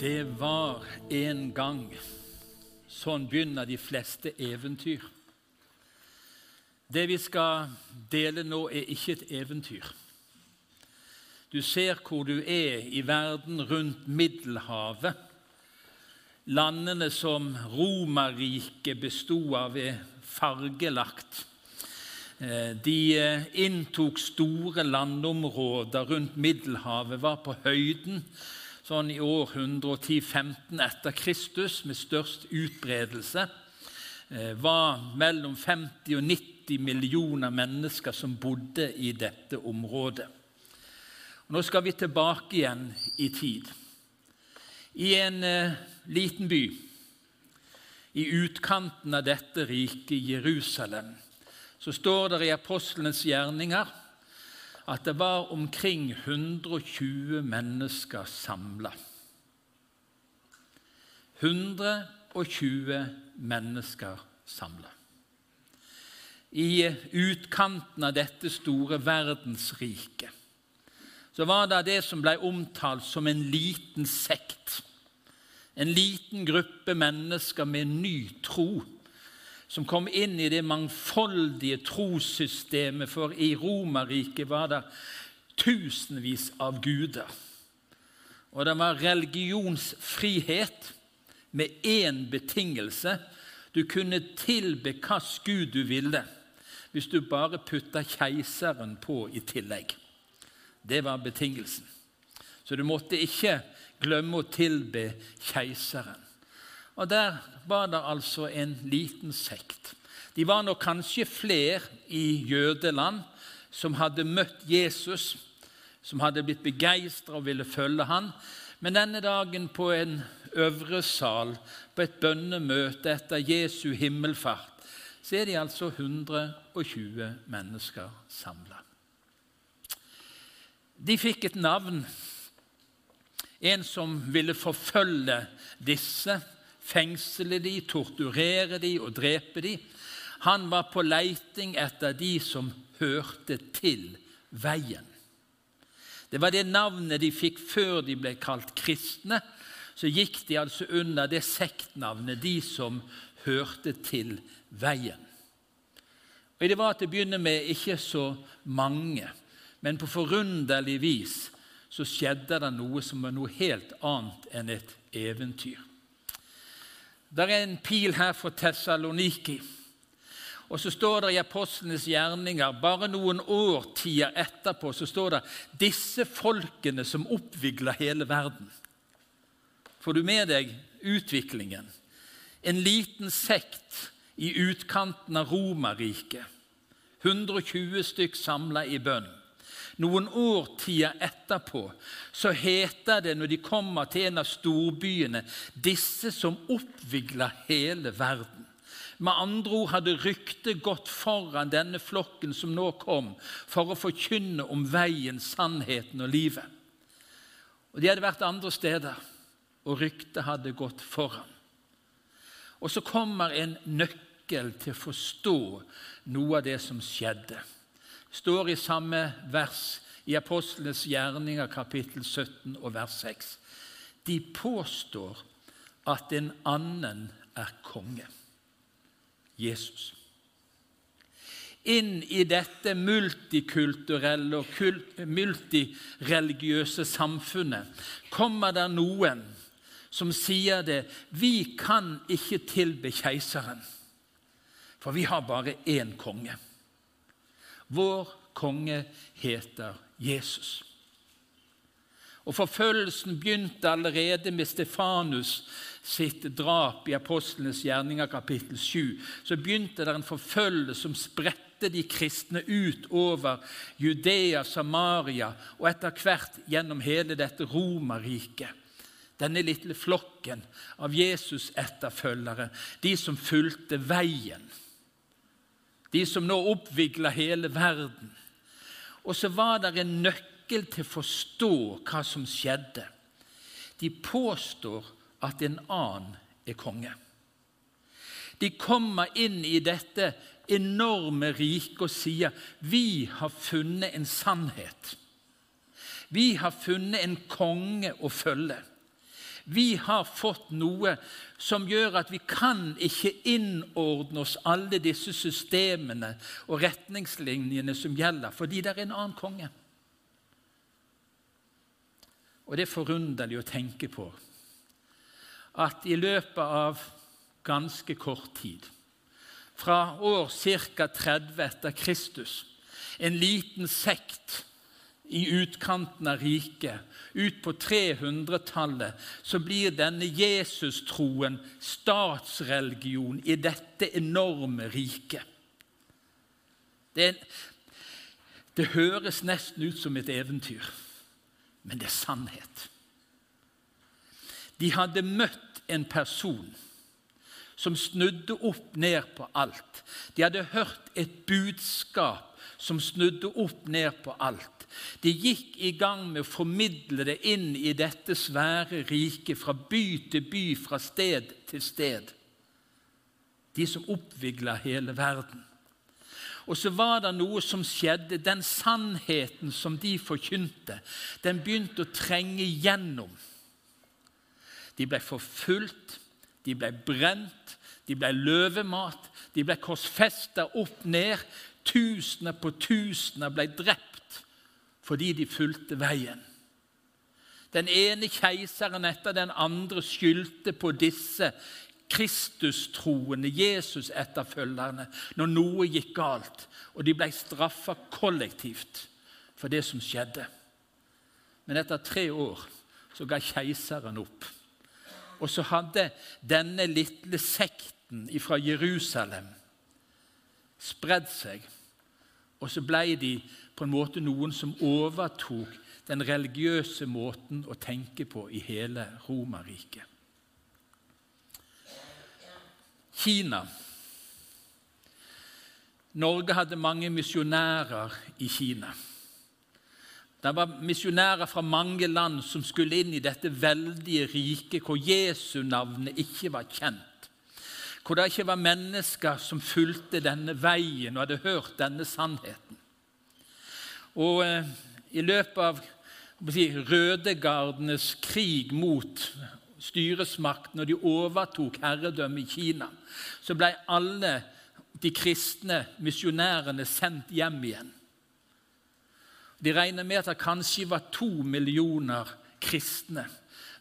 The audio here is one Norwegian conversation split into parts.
Det var en gang. Sånn begynner de fleste eventyr. Det vi skal dele nå, er ikke et eventyr. Du ser hvor du er i verden rundt Middelhavet. Landene som Romerriket bestod av, er fargelagt. Eh, de eh, inntok store landområder rundt Middelhavet, var på høyden sånn i år 110-15 etter Kristus med størst utbredelse. Eh, var mellom 50 og 90 millioner mennesker som bodde i dette området. Og nå skal vi tilbake igjen i tid. I en eh, liten by i utkanten av dette riket, Jerusalem, så står det i apostlenes gjerninger at det var omkring 120 mennesker samla. 120 mennesker samla. I utkanten av dette store verdensriket så var det det som ble omtalt som en liten sekt. En liten gruppe mennesker med ny tro som kom inn i det mangfoldige trossystemet, for i Romerriket var det tusenvis av guder. Og det var religionsfrihet med én betingelse. Du kunne tilbe hvilken gud du ville, hvis du bare putta keiseren på i tillegg. Det var betingelsen. Så du måtte ikke glemme å tilbe keiseren. Og der var det altså en liten sekt. De var nok kanskje flere i jødeland som hadde møtt Jesus, som hadde blitt begeistra og ville følge han. Men denne dagen på en øvre sal, på et bønnemøte etter Jesu himmelfart, så er de altså 120 mennesker samla. De fikk et navn, en som ville forfølge disse fengsle de, torturere de og drepe de. Han var på leiting etter de som hørte til veien. Det var det navnet de fikk før de ble kalt kristne. Så gikk de altså under det sektnavnet, de som hørte til veien. Og Det var til å begynne med ikke så mange, men på forunderlig vis så skjedde det noe som var noe helt annet enn et eventyr. Det er en pil her fra Tessaloniki. Og så står det i Apostlenes gjerninger, bare noen årtier etterpå, så står det 'disse folkene som oppvigla hele verden'. Får du med deg utviklingen? En liten sekt i utkanten av Romerriket. 120 stykk samla i bønn. Noen årtier etterpå så heter det når de kommer til en av storbyene, 'disse som oppvigla hele verden'. Med andre ord hadde ryktet gått foran denne flokken som nå kom, for å forkynne om veien, sannheten og livet. Og De hadde vært andre steder, og ryktet hadde gått foran. Og så kommer en nøkkel til å forstå noe av det som skjedde står i samme vers i Apostlenes gjerninger, kapittel 17 og vers 6. De påstår at en annen er konge Jesus. Inn i dette multikulturelle og multireligiøse samfunnet kommer det noen som sier det Vi kan ikke tilbe keiseren, for vi har bare én konge. Vår konge heter Jesus. Og Forfølgelsen begynte allerede med Stefanus sitt drap i Apostlenes gjerninger kapittel 7. Så begynte det en forfølgelse som spredte de kristne ut over Judea, Samaria og etter hvert gjennom hele dette Romerriket. Denne lille flokken av Jesus-etterfølgere, de som fulgte veien de som nå oppvigla hele verden. Og så var det en nøkkel til å forstå hva som skjedde. De påstår at en annen er konge. De kommer inn i dette enorme riket og sier vi har funnet en sannhet. Vi har funnet en konge å følge. Vi har fått noe som gjør at vi kan ikke innordne oss alle disse systemene og retningslinjene som gjelder, fordi det er en annen konge. Og det er forunderlig å tenke på at i løpet av ganske kort tid, fra år ca. 30 etter Kristus, en liten sekt i utkanten av riket, ut på 300-tallet, så blir denne Jesus-troen statsreligion i dette enorme riket. Det, det høres nesten ut som et eventyr, men det er sannhet. De hadde møtt en person som snudde opp ned på alt. De hadde hørt et budskap som snudde opp ned på alt. De gikk i gang med å formidle det inn i dette svære riket, fra by til by, fra sted til sted. De som oppvigla hele verden. Og så var det noe som skjedde. Den sannheten som de forkynte, den begynte å trenge gjennom. De ble forfulgt, de ble brent, de ble løvemat, de ble korsfesta opp ned. Tusener på tusener ble drept fordi de fulgte veien. Den ene keiseren etter den andre skyldte på disse Kristustroende, Jesus-etterfølgerne, når noe gikk galt, og de ble straffa kollektivt for det som skjedde. Men etter tre år så ga keiseren opp. Og så hadde denne lille sekten fra Jerusalem spredd seg. Og så ble de på en måte noen som overtok den religiøse måten å tenke på i hele Romerriket. Kina. Norge hadde mange misjonærer i Kina. Det var misjonærer fra mange land som skulle inn i dette veldige riket hvor Jesu navnet ikke var kjent. Hvor det ikke var mennesker som fulgte denne veien og hadde hørt denne sannheten. Og eh, I løpet av si, rødegardenes krig mot styresmakten, og de overtok herredømmet i Kina, så ble alle de kristne misjonærene sendt hjem igjen. De regner med at det kanskje var to millioner kristne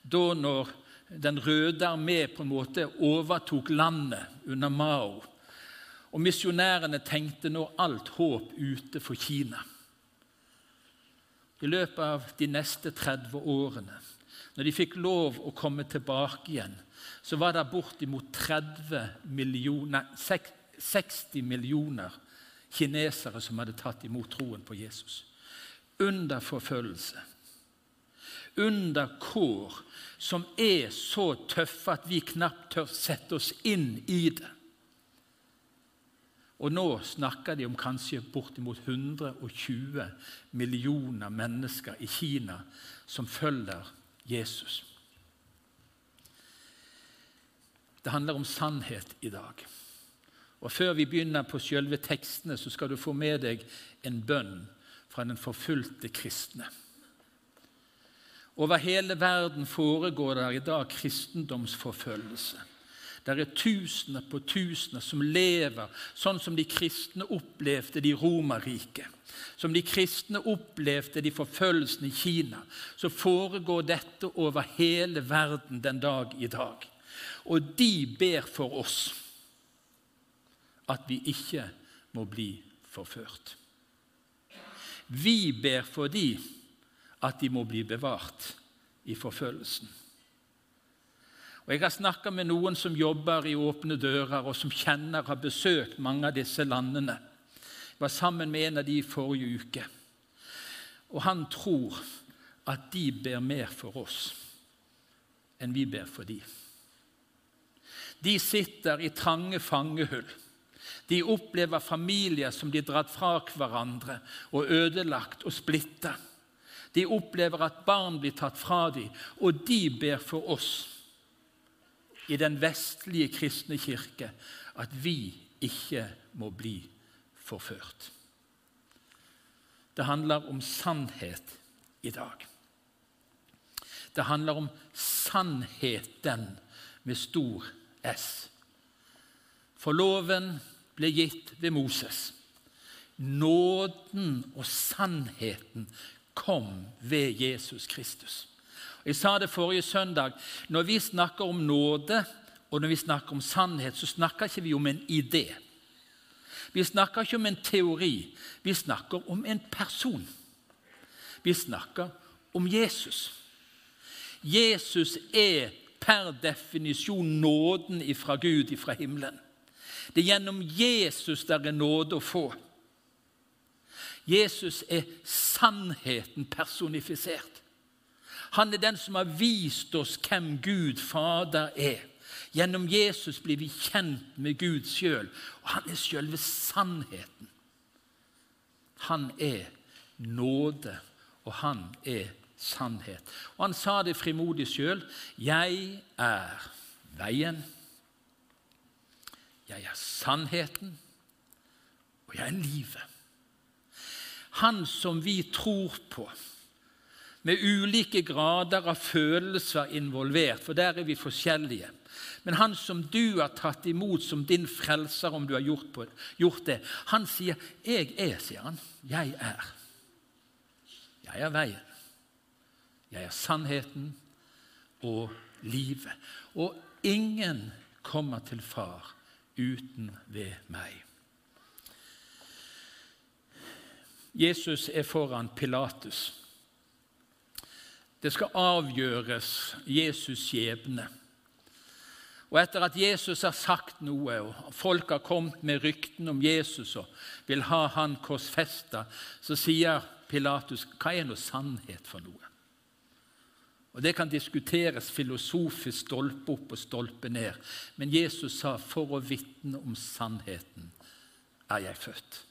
da når Den røde armé på en måte overtok landet under Mao. Og misjonærene tenkte nå alt håp ute for Kina. I løpet av de neste 30 årene, når de fikk lov å komme tilbake igjen, så var det bortimot 30 millioner, 60 millioner kinesere som hadde tatt imot troen på Jesus under forfølgelse, under kår som er så tøffe at vi knapt tør sette oss inn i det. Og nå snakker de om kanskje bortimot 120 millioner mennesker i Kina som følger Jesus. Det handler om sannhet i dag. Og Før vi begynner på selve tekstene, så skal du få med deg en bønn fra den forfulgte kristne. Over hele verden foregår det i dag kristendomsforfølgelse. Det er tusener på tusener som lever sånn som de kristne opplevde det i Romerriket. Som de kristne opplevde de forfølgelsene i Kina. Så foregår dette over hele verden den dag i dag. Og de ber for oss at vi ikke må bli forført. Vi ber for de at de må bli bevart i forfølgelsen. Og Jeg har snakka med noen som jobber i Åpne dører, og som kjenner har besøkt mange av disse landene. Jeg var sammen med en av de i forrige uke. Og han tror at de ber mer for oss enn vi ber for de. De sitter i trange fangehull de opplever familier som blir dratt fra hverandre og ødelagt og splitta. De opplever at barn blir tatt fra dem, og de ber for oss i den vestlige kristne kirke at vi ikke må bli forført. Det handler om sannhet i dag. Det handler om sannheten med stor S. For loven ble gitt ved Moses. Nåden og sannheten kom ved Jesus Kristus. Jeg sa det forrige søndag. Når vi snakker om nåde og når vi snakker om sannhet, så snakker ikke vi om en idé. Vi snakker ikke om en teori. Vi snakker om en person. Vi snakker om Jesus. Jesus er per definisjon nåden ifra Gud, ifra himmelen. Det er gjennom Jesus der er nåde å få. Jesus er sannheten personifisert. Han er den som har vist oss hvem Gud Fader er. Gjennom Jesus blir vi kjent med Gud sjøl, og han er sjølve sannheten. Han er nåde, og han er sannhet. Og han sa det frimodig sjøl. Jeg er veien, jeg er sannheten, og jeg er livet. Han som vi tror på, med ulike grader av følelser involvert, for der er vi forskjellige. Men han som du har tatt imot som din frelser, om du har gjort, på, gjort det, han sier 'Jeg er', sier han. 'Jeg er'. Jeg er veien. Jeg er sannheten og livet. Og ingen kommer til Far uten ved meg. Jesus er foran Pilatus. Det skal avgjøres Jesus' skjebne. Og etter at Jesus har sagt noe, og folk har kommet med rykten om Jesus og vil ha han korsfesta, så sier Pilatus hva er nå sannhet for noe? Og Det kan diskuteres filosofisk stolpe opp og stolpe ned. Men Jesus sa for å vitne om sannheten er jeg født.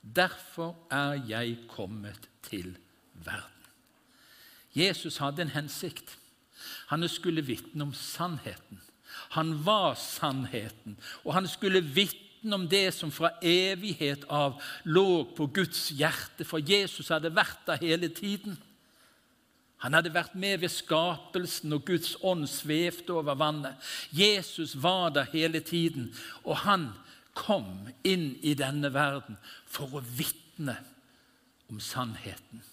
Derfor er jeg kommet til verden. Jesus hadde en hensikt. Han skulle vitne om sannheten. Han var sannheten, og han skulle vitne om det som fra evighet av lå på Guds hjerte, for Jesus hadde vært der hele tiden. Han hadde vært med ved skapelsen, og Guds ånd svevde over vannet. Jesus var der hele tiden, og han kom inn i denne verden for å vitne om sannheten.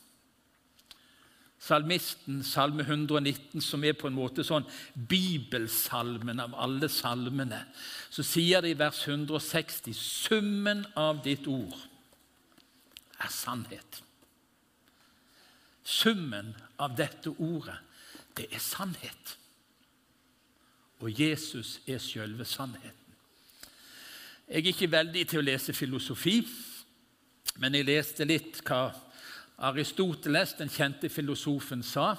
Salmisten, salme 119, som er på en måte sånn bibelsalmen av alle salmene, så sier det i vers 160 summen av ditt ord er sannhet. Summen av dette ordet, det er sannhet. Og Jesus er selve sannheten. Jeg er ikke veldig til å lese filosofi, men jeg leste litt hva Aristoteles, den kjente filosofen, sa.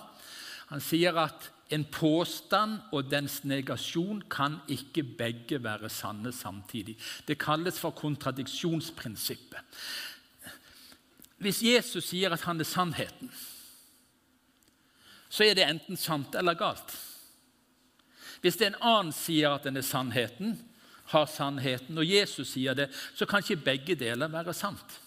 Han sier at en påstand og dens negasjon kan ikke begge være sanne samtidig. Det kalles for kontradiksjonsprinsippet. Hvis Jesus sier at han er sannheten, så er det enten sant eller galt. Hvis det en annen sier at den er sannheten, har sannheten, og Jesus sier det, så kan ikke begge deler være sant.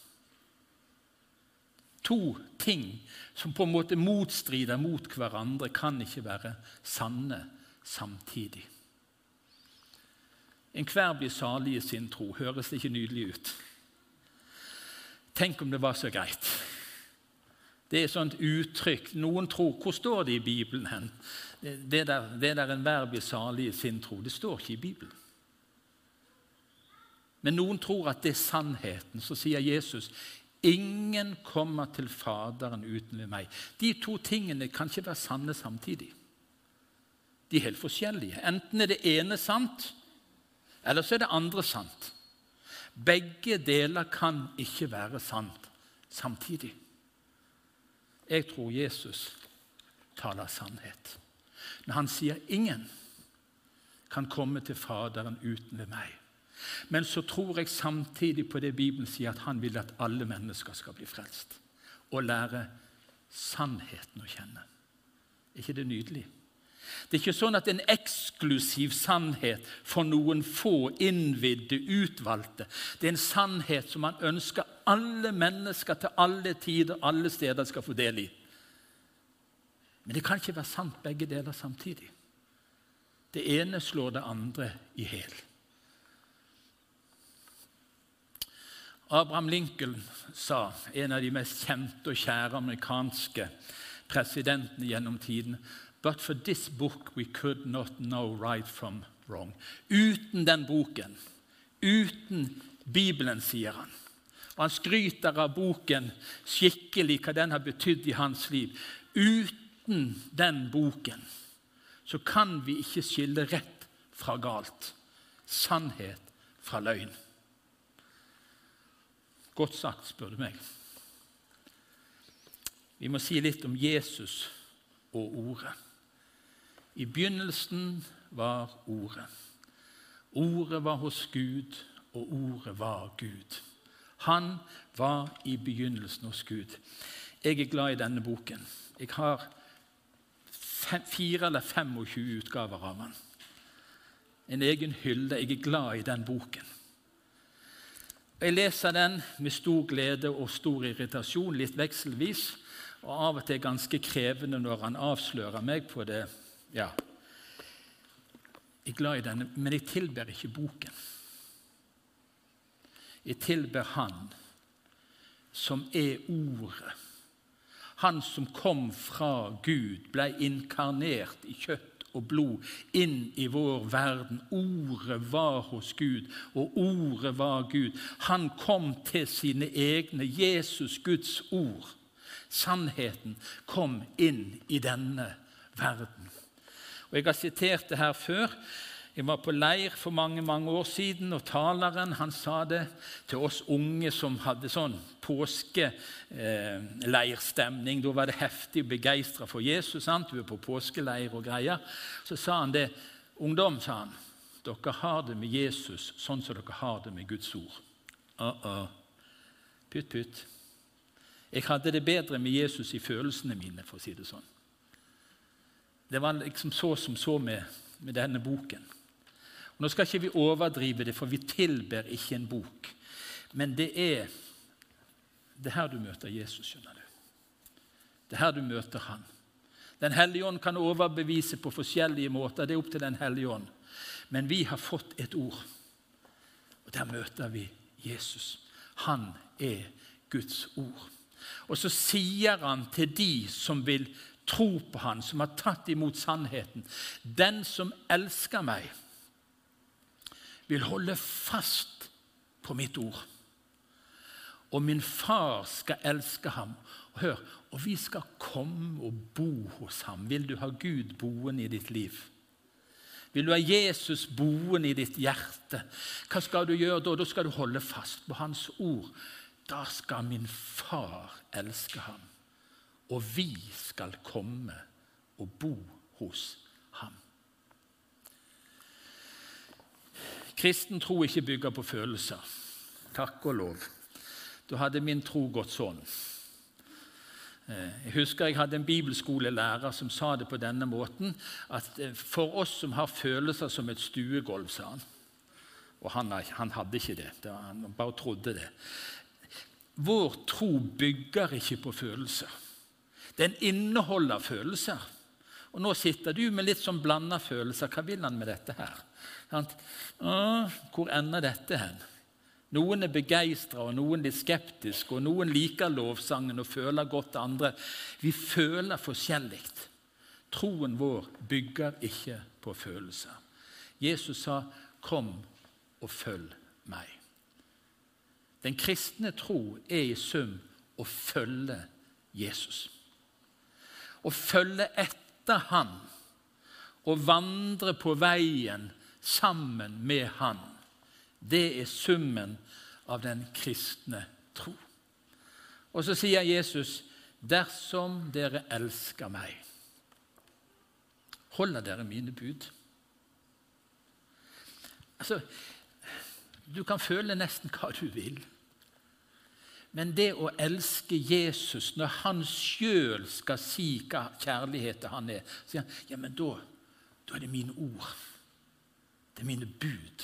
To ting som på en måte motstrider mot hverandre, kan ikke være sanne samtidig. Enhver blir salig i sin tro. Høres det ikke nydelig ut? Tenk om det var så greit. Det er sånt uttrykk. Noen tror Hvor står det i Bibelen? hen? Det der, det der enhver blir salig i sin tro. Det står ikke i Bibelen. Men noen tror at det er sannheten. Så sier Jesus ingen kommer til Faderen uten ved meg. De to tingene kan ikke være sanne samtidig. De er helt forskjellige. Enten er det ene sant, eller så er det andre sant. Begge deler kan ikke være sant samtidig. Jeg tror Jesus taler sannhet. Når han sier 'ingen kan komme til Faderen uten ved meg'. Men så tror jeg samtidig på det Bibelen sier, at han vil at alle mennesker skal bli frelst og lære sannheten å kjenne. Er ikke det nydelig? Det er ikke sånn at en eksklusiv sannhet for noen få innvidde, utvalgte. Det er en sannhet som man ønsker alle mennesker til alle tider, alle steder skal få del i. Men det kan ikke være sant begge deler samtidig. Det ene slår det andre i hæl. Abraham Lincoln sa, en av de mest kjente og kjære amerikanske presidentene gjennom tiden But for this book we could not know right from wrong. Uten den boken, uten Bibelen, sier han. Og Han skryter av boken skikkelig, hva den har betydd i hans liv. Uten den boken så kan vi ikke skille rett fra galt, sannhet fra løgn. Godt sagt, spør du meg. Vi må si litt om Jesus og Ordet. I begynnelsen var Ordet. Ordet var hos Gud, og Ordet var Gud. Han var i begynnelsen hos Gud. Jeg er glad i denne boken. Jeg har fem, fire eller 25 utgaver av den. En egen hylle. Jeg er glad i den boken. Jeg leser den med stor glede og stor irritasjon, litt vekselvis. Og av og til ganske krevende når han avslører meg på det. Ja, jeg er glad i denne, men jeg tilber ikke boken. Jeg tilber Han som er Ordet. Han som kom fra Gud, ble inkarnert i kjøtt og blod inn i vår verden. Ordet var hos Gud, og ordet var Gud. Han kom til sine egne. Jesus, Guds ord. Sannheten kom inn i denne verden. Og Jeg har sitert det her før. Jeg var på leir for mange mange år siden, og taleren han sa det til oss unge som hadde sånn påskeleierstemning. Da var det heftig begeistra for Jesus. sant? Du er på påskeleir og greier. Så sa han det. Ungdom, sa han, dere har det med Jesus sånn som dere har det med Guds ord. Uh -uh. Pytt, pytt. Jeg hadde det bedre med Jesus i følelsene mine, for å si det sånn. Det var liksom så som så med, med denne boken. Nå skal ikke vi overdrive det, for vi tilber ikke en bok. Men det er det er her du møter Jesus, skjønner du. Det er her du møter han. Den hellige ånd kan overbevise på forskjellige måter. Det er opp til Den hellige ånd. Men vi har fått et ord, og der møter vi Jesus. Han er Guds ord. Og så sier han til de som vil tro på han, som har tatt imot sannheten Den som elsker meg, vil holde fast på mitt ord og min far skal elske ham. Og hør, og vi skal komme og bo hos ham. Vil du ha Gud boende i ditt liv? Vil du ha Jesus boende i ditt hjerte? Hva skal du gjøre da? Da skal du holde fast på Hans ord. Da skal min far elske ham, og vi skal komme og bo hos ham. Kristen tro ikke bygger på følelser. Takk og lov. Da hadde min tro gått sånn. Eh, jeg husker jeg hadde en bibelskolelærer som sa det på denne måten at eh, for oss som har følelser som et stuegulv, sa han Og han, han hadde ikke det, han bare trodde det. Vår tro bygger ikke på følelser. Den inneholder følelser. Og Nå sitter du med litt sånn blanda følelser. Hva vil han med dette her? Hvor ender dette hen? Noen er begeistra, og noen er skeptiske, og noen liker lovsangen og føler godt andre. Vi føler forskjellig. Troen vår bygger ikke på følelser. Jesus sa, 'Kom og følg meg'. Den kristne tro er i sum å følge Jesus. Å følge etter Han å vandre på veien sammen med Han. Det er summen av den kristne tro. Og så sier Jesus, 'Dersom dere elsker meg, holder dere mine bud.' Altså, Du kan føle nesten hva du vil. Men det å elske Jesus når han sjøl skal si hva kjærlighet han er, sier han ja, men da, da er det mine ord. Det er mine bud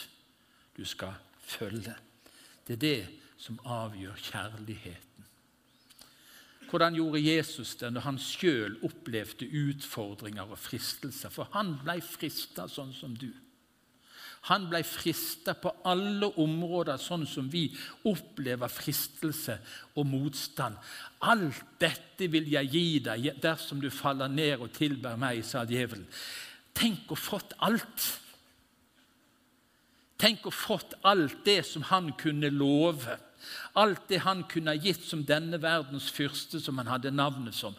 du skal følge. Det er det som avgjør kjærligheten. Hvordan gjorde Jesus det når han sjøl opplevde utfordringer og fristelser? For han ble frista sånn som du. Han ble frista på alle områder, sånn som vi opplever fristelse og motstand. Alt dette vil jeg gi deg dersom du faller ned og tilber meg, sa djevelen. Tenk å fått alt. Tenk å fått alt det som han kunne love. Alt det han kunne ha gitt som denne verdens fyrste, som han hadde navnet som.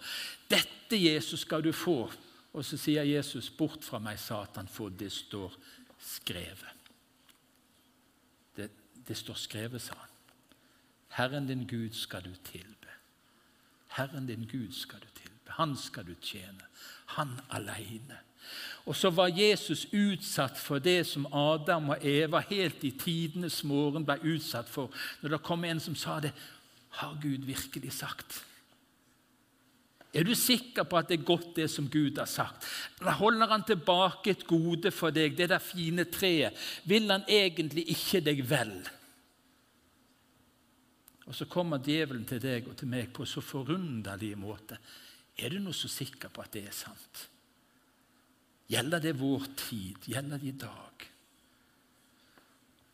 Dette, Jesus, skal du få. Og så sier Jesus, 'Bort fra meg, Satan, for det står skrevet. Det, det står skrevet, sa han. Herren din Gud skal du tilbe. Herren din Gud skal du tilbe. Han skal du tjene. Han alene. Og så var Jesus utsatt for det som Adam og Eva helt i tidenes morgen ble utsatt for. Når det kom en som sa det Har Gud virkelig sagt? Er du sikker på at det er godt, det som Gud har sagt? Eller holder han tilbake et gode for deg, det der fine treet? Vil han egentlig ikke deg vel? Og så kommer djevelen til deg og til meg på så forunderlig måte. Er du nå så sikker på at det er sant? Gjelder det vår tid? Gjelder det i dag?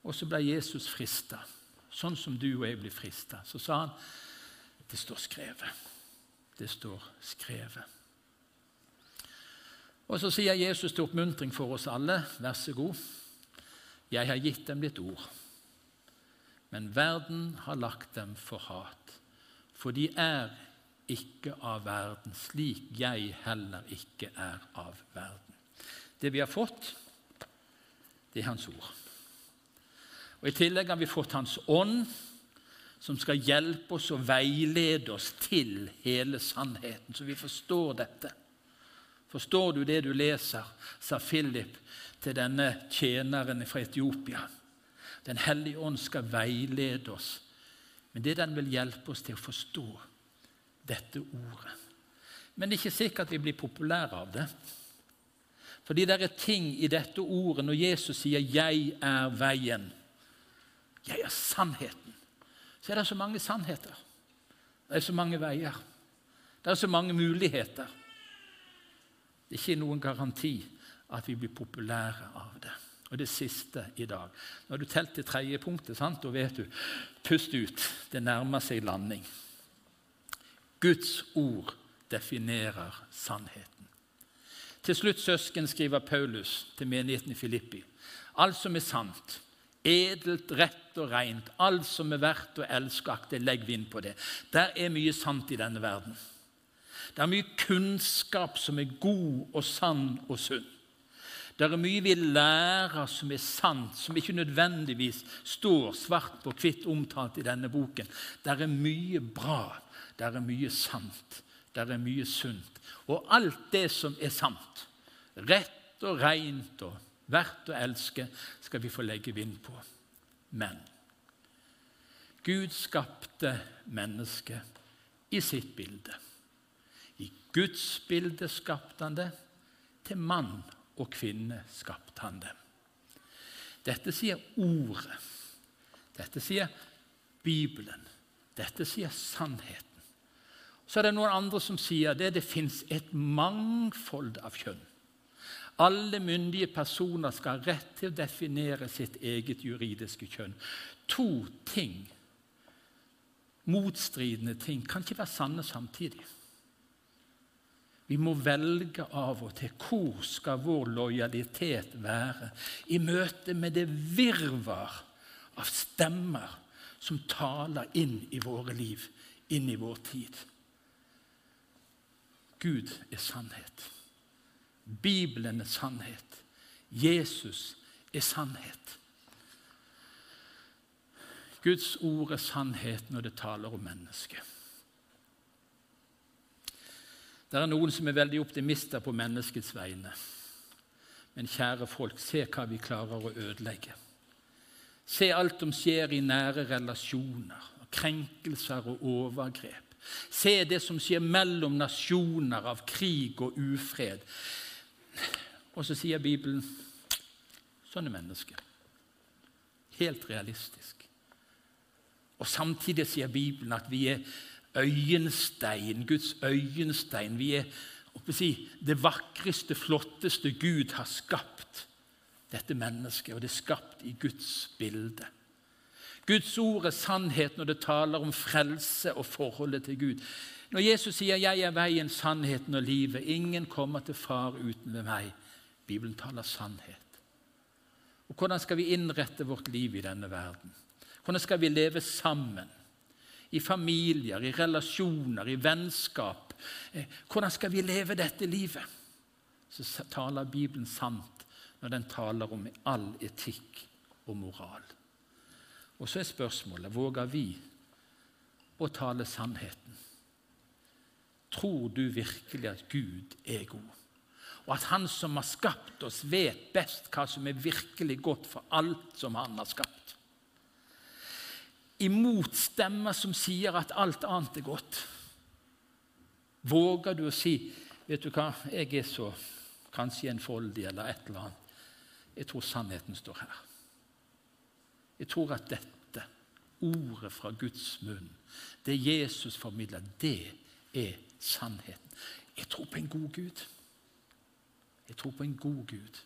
Og så ble Jesus frista, sånn som du og jeg blir frista. Så sa han det står skrevet det står skrevet. Og Så sier Jesus til oppmuntring for oss alle, vær så god, jeg har gitt dem ditt ord, men verden har lagt dem for hat, for de er ikke av verden, slik jeg heller ikke er av verden. Det vi har fått, det er Hans ord. Og I tillegg har vi fått Hans ånd, som skal hjelpe oss og veilede oss til hele sannheten, så vi forstår dette. Forstår du det du leser, sa Philip til denne tjeneren fra Etiopia. Den hellige ånd skal veilede oss, men det den vil hjelpe oss til å forstå dette ordet. Men det er ikke sikkert vi blir populære av det. Fordi det er ting i dette ordet når Jesus sier 'Jeg er veien'. Jeg er sannheten så er det så mange sannheter. Det er så mange veier. Det er så mange muligheter. Det er ikke noen garanti at vi blir populære av det. Og det siste i dag. Nå har du telt til tredje punktet, sant? da vet du. Pust ut. Det nærmer seg landing. Guds ord definerer sannheten. Til slutt, søsken, skriver Paulus til menigheten i Filippi. Alt som er sant, edelt, rett og rent, alt som er verdt å elske akte, legg vind på det. Der er mye sant i denne verden. Det er mye kunnskap som er god og sann og sunn. Det er mye vi lærer som er sant, som ikke nødvendigvis står svart på hvitt omtalt i denne boken. Det er mye bra, det er mye sant, Der er mye sunt. Og alt det som er sant, rett og rent og verdt å elske, skal vi få legge vind på. Men Gud skapte mennesket i sitt bilde. I Guds bilde skapte han det. Til mann og kvinne skapte han det. Dette sier Ordet. Dette sier Bibelen. Dette sier sannheten. Så er det noen andre som sier det det fins et mangfold av kjønn. Alle myndige personer skal ha rett til å definere sitt eget juridiske kjønn. To ting, motstridende ting, kan ikke være sanne samtidig. Vi må velge av og til hvor skal vår lojalitet være i møte med det virvar av stemmer som taler inn i våre liv, inn i vår tid. Gud er sannhet. Bibelen er sannhet. Jesus er sannhet. Guds ord er sannhet når det taler om mennesket. Det er noen som er veldig optimister på menneskets vegne. Men kjære folk, se hva vi klarer å ødelegge. Se alt som skjer i nære relasjoner, krenkelser og overgrep. Se det som skjer mellom nasjoner av krig og ufred. Og så sier Bibelen sånn er mennesket. Helt realistisk. Og Samtidig sier Bibelen at vi er øyenstein, Guds øyenstein. Vi er si, det vakreste, flotteste Gud har skapt, dette mennesket. Og det er skapt i Guds bilde. Guds ord er sannhet når det taler om frelse og forholdet til Gud. Når Jesus sier 'Jeg er veien, sannheten og livet', ingen kommer til far uten ved meg. Bibelen taler sannhet. Og Hvordan skal vi innrette vårt liv i denne verden? Hvordan skal vi leve sammen? I familier, i relasjoner, i vennskap. Eh, hvordan skal vi leve dette livet? Så taler Bibelen sant når den taler om all etikk og moral. Og så er spørsmålet våger vi å tale sannheten. Tror du virkelig at Gud er god, og at Han som har skapt oss, vet best hva som er virkelig godt for alt som Han har skapt? Imot stemmer som sier at alt annet er godt. Våger du å si vet du hva, jeg er så kanskje enfoldig eller et eller annet. Jeg tror sannheten står her. Jeg tror at dette, ordet fra Guds munn, det Jesus formidler, det er sannheten. Jeg tror på en god Gud. Jeg tror på en god Gud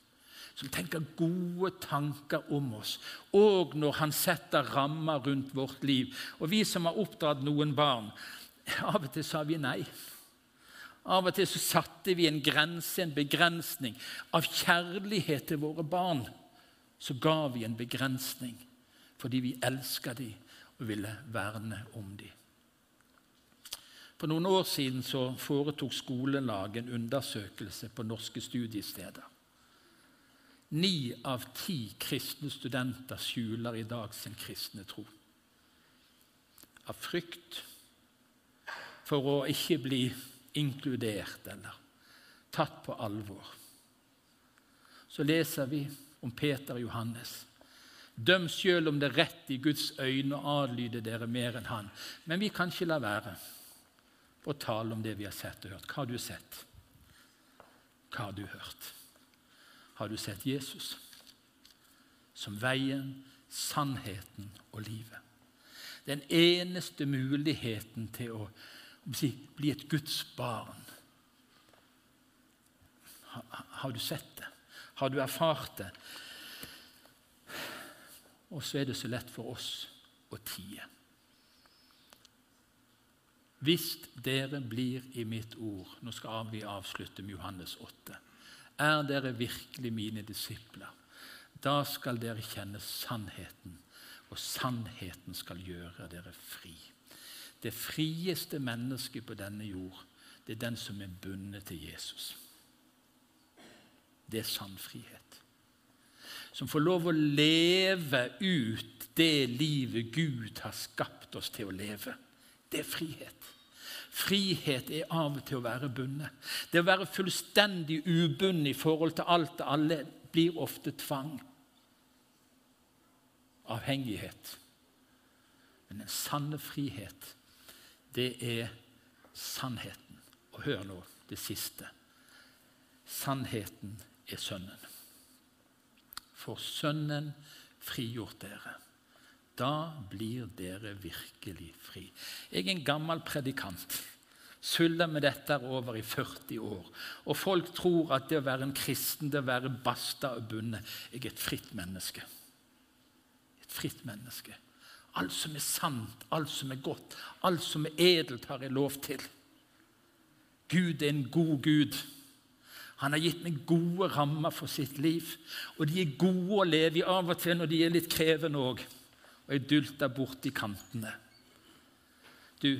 som tenker gode tanker om oss, og når han setter rammer rundt vårt liv. Og vi som har oppdratt noen barn, av og til sa vi nei. Av og til så satte vi en grense, en begrensning. Av kjærlighet til våre barn så ga vi en begrensning fordi vi elska dem og ville verne om dem. For noen år siden så foretok skolelaget en undersøkelse på norske studiesteder. Ni av ti kristne studenter skjuler i dag sin kristne tro. Av frykt for å ikke bli inkludert eller tatt på alvor. Så leser vi om Peter og Johannes Døm sjøl om det er rett i Guds øyne å adlyde dere mer enn Han. Men vi kan ikke la være å tale om det vi har sett og hørt. Hva har du sett? Hva har du hørt? Har du sett Jesus som veien, sannheten og livet? Den eneste muligheten til å si, bli et Guds barn. Har du sett det? Har du erfart det? Og så er det så lett for oss å tie. Hvis dere blir i mitt ord Nå skal vi avslutte med Johannes 8. Er dere virkelig mine disipler, da skal dere kjenne sannheten, og sannheten skal gjøre dere fri. Det frieste mennesket på denne jord, det er den som er bundet til Jesus. Det er sann frihet som får lov å leve ut det livet Gud har skapt oss til å leve. Det er frihet. Frihet er av og til å være bundet. Det å være fullstendig ubundet i forhold til alt og alle blir ofte tvang. Avhengighet. Men den sanne frihet, det er sannheten. Og hør nå det siste. Sannheten er Sønnen får Sønnen frigjort dere. Da blir dere virkelig fri. Jeg er en gammel predikant. Suller med dette over i 40 år. Og folk tror at det å være en kristen, det å være basta og bundet Jeg er et fritt menneske. Et fritt menneske. Alt som er sant, alt som er godt, alt som er edelt, har jeg lov til. Gud er en god Gud. Han har gitt meg gode rammer for sitt liv. Og de er gode å leve i av og til når de er litt krevende òg. Og jeg dulter borti kantene. Du,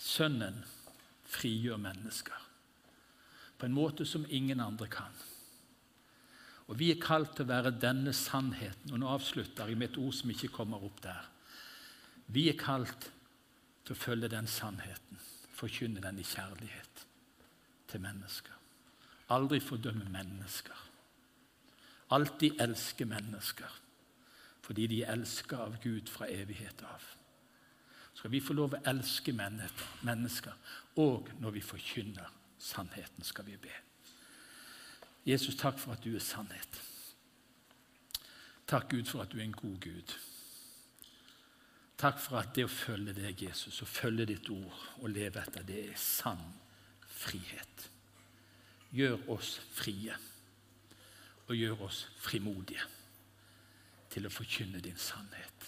Sønnen frigjør mennesker på en måte som ingen andre kan. Og Vi er kalt til å være denne sannheten. Og Nå avslutter jeg med et ord som ikke kommer opp der. Vi er kalt til å følge den sannheten, forkynne den i kjærlighet til mennesker. Aldri fordømme mennesker. Alltid elske mennesker fordi de er elska av Gud fra evighet av. Skal vi få lov å elske mennesker, og når vi forkynner sannheten, skal vi be. Jesus, takk for at du er sannhet. Takk, Gud, for at du er en god Gud. Takk for at det å følge deg, Jesus, og følge ditt ord og leve etter det, er sann frihet. Gjør oss frie, og gjør oss frimodige til å forkynne din sannhet.